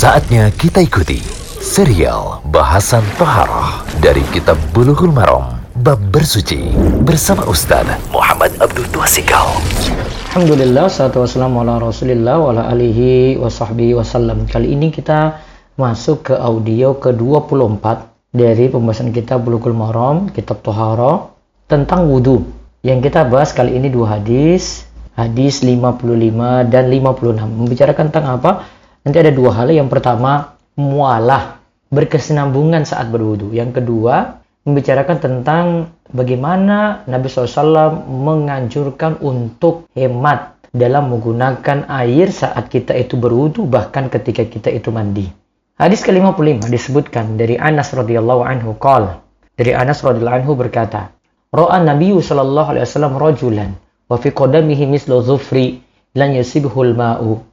Saatnya kita ikuti serial bahasan Toharoh dari Kitab Bulughul Maram Bab Bersuci bersama Ustaz Muhammad Abdul Tuasikal. Alhamdulillah, salatu wassalamu ala rasulillah wa ala alihi wa sahbihi wasallam. Kali ini kita masuk ke audio ke-24 dari pembahasan kita Bulughul Maram, Kitab Toharoh tentang wudhu. Yang kita bahas kali ini dua hadis, hadis 55 dan 56. Membicarakan tentang apa? Nanti ada dua hal. Yang pertama, mualah, berkesinambungan saat berwudu. Yang kedua, membicarakan tentang bagaimana Nabi SAW menganjurkan untuk hemat dalam menggunakan air saat kita itu berwudu bahkan ketika kita itu mandi. Hadis ke-55 disebutkan dari Anas radhiyallahu anhu qol. Dari Anas radhiyallahu anhu berkata, Ra'a Nabi sallallahu alaihi wasallam rajulan wa fi qadamihi mislu zufri lan yusibhul ma'u.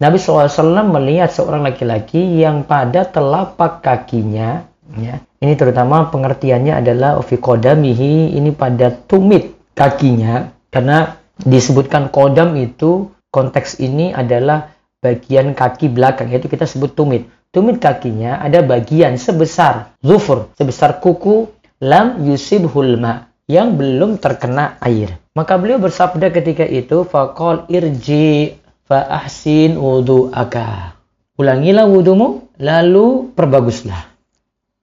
Nabi SAW melihat seorang laki-laki yang pada telapak kakinya, ya, ini terutama pengertiannya adalah fi qadamihi, ini pada tumit kakinya, karena disebutkan kodam itu konteks ini adalah bagian kaki belakang, yaitu kita sebut tumit. Tumit kakinya ada bagian sebesar zufur, sebesar kuku lam yusibhul ma yang belum terkena air. Maka beliau bersabda ketika itu, faqal irji fa ahsin wudu'aka. Ulangilah wudumu, lalu perbaguslah.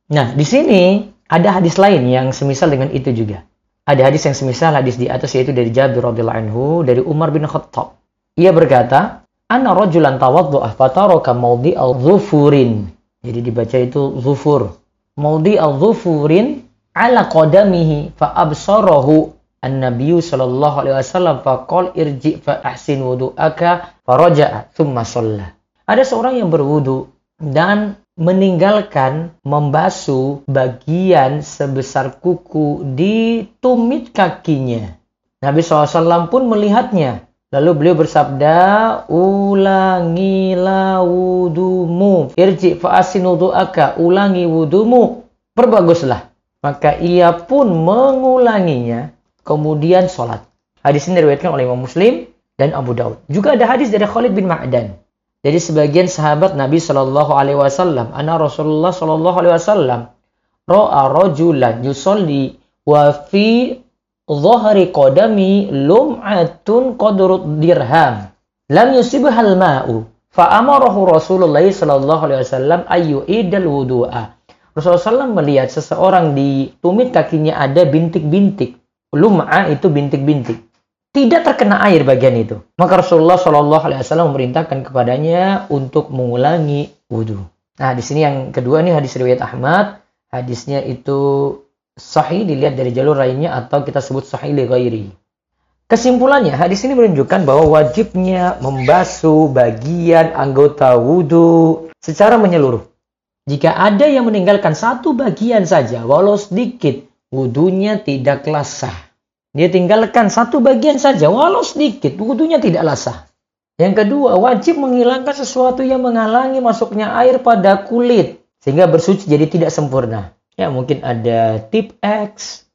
Nah, di sini ada hadis lain yang semisal dengan itu juga. Ada hadis yang semisal hadis di atas yaitu dari Jabir radhiyallahu anhu dari Umar bin Khattab. Ia berkata, "Ana rajulan tawaddu'a fataraka mawdi al-dhufurin." Jadi dibaca itu zufur. Mawdi al-dhufurin ala qadamihi fa absarahu an-nabiy sallallahu alaihi wasallam faqal irji fa ahsin wudu'aka faraja'a thumma shalla. Ada seorang yang berwudu dan meninggalkan membasuh bagian sebesar kuku di tumit kakinya. Nabi SAW pun melihatnya. Lalu beliau bersabda, ulangilah wudumu. Irji fa'asin wudu'aka. Ulangi wudumu. Perbaguslah. Maka ia pun mengulanginya, kemudian sholat. Hadis ini diriwayatkan oleh Imam Muslim dan Abu Daud. Juga ada hadis dari Khalid bin Ma'dan. Dari sebagian sahabat Nabi Shallallahu Alaihi Wasallam, anak Rasulullah Shallallahu Alaihi Wasallam, ro'a rojulan yusolli wa fi dhahri qadami lum'atun qadrut dirham lam yusibhal ma'u fa amarahu Rasulullah sallallahu alaihi wasallam ayu idal wudu'a Rasulullah SAW melihat seseorang di tumit kakinya ada bintik-bintik. Lum'a itu bintik-bintik. Tidak terkena air bagian itu. Maka Rasulullah SAW memerintahkan kepadanya untuk mengulangi wudhu. Nah, di sini yang kedua nih hadis riwayat Ahmad. Hadisnya itu sahih dilihat dari jalur lainnya atau kita sebut sahih li ghairi. Kesimpulannya, hadis ini menunjukkan bahwa wajibnya membasuh bagian anggota wudhu secara menyeluruh. Jika ada yang meninggalkan satu bagian saja, walau sedikit, wudhunya tidaklah sah. Dia tinggalkan satu bagian saja, walau sedikit, wudhunya tidaklah sah. Yang kedua, wajib menghilangkan sesuatu yang menghalangi masuknya air pada kulit, sehingga bersuci jadi tidak sempurna. Ya, mungkin ada tip X,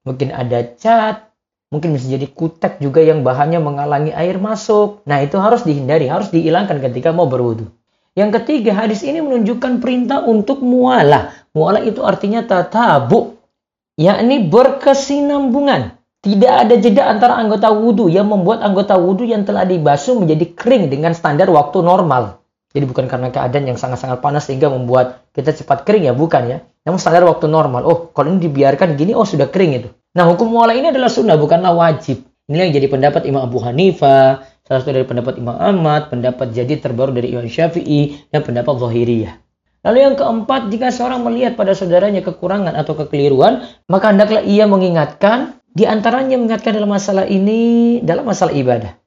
mungkin ada cat, mungkin bisa jadi kutek juga yang bahannya menghalangi air masuk. Nah, itu harus dihindari, harus dihilangkan ketika mau berwudhu. Yang ketiga, hadis ini menunjukkan perintah untuk mualah. Mualah itu artinya tatabu, yakni berkesinambungan. Tidak ada jeda antara anggota wudhu yang membuat anggota wudhu yang telah dibasuh menjadi kering dengan standar waktu normal. Jadi bukan karena keadaan yang sangat-sangat panas sehingga membuat kita cepat kering ya, bukan ya. Namun standar waktu normal. Oh, kalau ini dibiarkan gini, oh sudah kering itu. Nah, hukum mualah ini adalah sunnah, bukanlah wajib. Ini yang jadi pendapat Imam Abu Hanifah, salah satu dari pendapat Imam Ahmad, pendapat jadi terbaru dari Imam Syafi'i, dan pendapat Zahiriyah. Lalu yang keempat, jika seorang melihat pada saudaranya kekurangan atau kekeliruan, maka hendaklah ia mengingatkan, di antaranya mengingatkan dalam masalah ini, dalam masalah ibadah.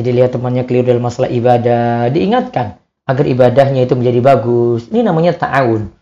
Jadi lihat temannya keliru dalam masalah ibadah, diingatkan agar ibadahnya itu menjadi bagus. Ini namanya ta'awun.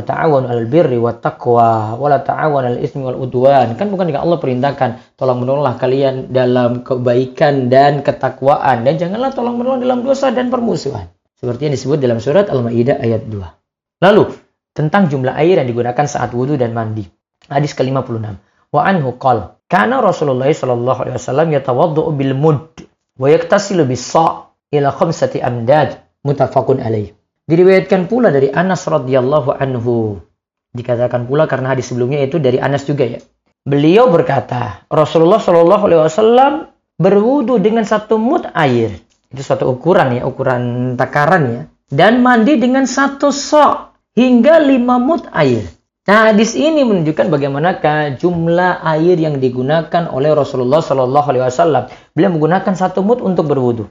Ta'awun al birri wa taqwa wa ta'awun al ismi wal udwan. Kan bukan dengan Allah perintahkan tolong menolonglah kalian dalam kebaikan dan ketakwaan dan janganlah tolong menolong dalam dosa dan permusuhan. Seperti yang disebut dalam surat Al-Maidah ayat 2. Lalu tentang jumlah air yang digunakan saat wudhu dan mandi. Hadis ke-56. Wa anhu qala kana Rasulullah sallallahu alaihi wasallam yatawaddu bil mud wa yaktasilu bis sa' ila khamsati amdad muttafaqun alaih. Diriwayatkan pula dari Anas radhiyallahu anhu. Dikatakan pula karena hadis sebelumnya itu dari Anas juga ya. Beliau berkata, Rasulullah Shallallahu alaihi wasallam berwudu dengan satu mut air. Itu suatu ukuran ya, ukuran takaran ya. Dan mandi dengan satu sok hingga lima mut air. Nah, hadis ini menunjukkan bagaimanakah jumlah air yang digunakan oleh Rasulullah Shallallahu Alaihi Wasallam. Beliau menggunakan satu mut untuk berwudu.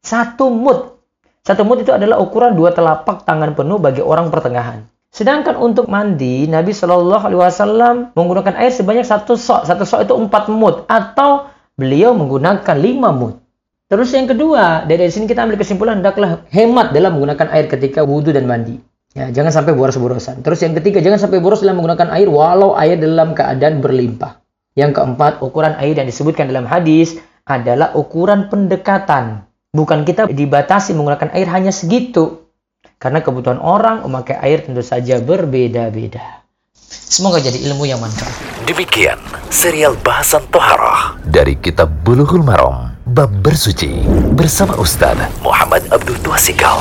Satu mut. Satu mut itu adalah ukuran dua telapak tangan penuh bagi orang pertengahan. Sedangkan untuk mandi, Nabi Shallallahu Alaihi Wasallam menggunakan air sebanyak satu sok. Satu sok itu empat mut atau beliau menggunakan lima mut. Terus yang kedua, dari sini kita ambil kesimpulan hendaklah hemat dalam menggunakan air ketika wudhu dan mandi. Ya, jangan sampai boros-borosan. Terus yang ketiga, jangan sampai boros dalam menggunakan air walau air dalam keadaan berlimpah. Yang keempat, ukuran air yang disebutkan dalam hadis adalah ukuran pendekatan. Bukan kita dibatasi menggunakan air hanya segitu. Karena kebutuhan orang memakai air tentu saja berbeda-beda. Semoga jadi ilmu yang manfaat. Demikian serial bahasan Toharah dari kitab Bulughul Maram Bab Bersuci bersama Ustaz Muhammad Abdul Tuasikal.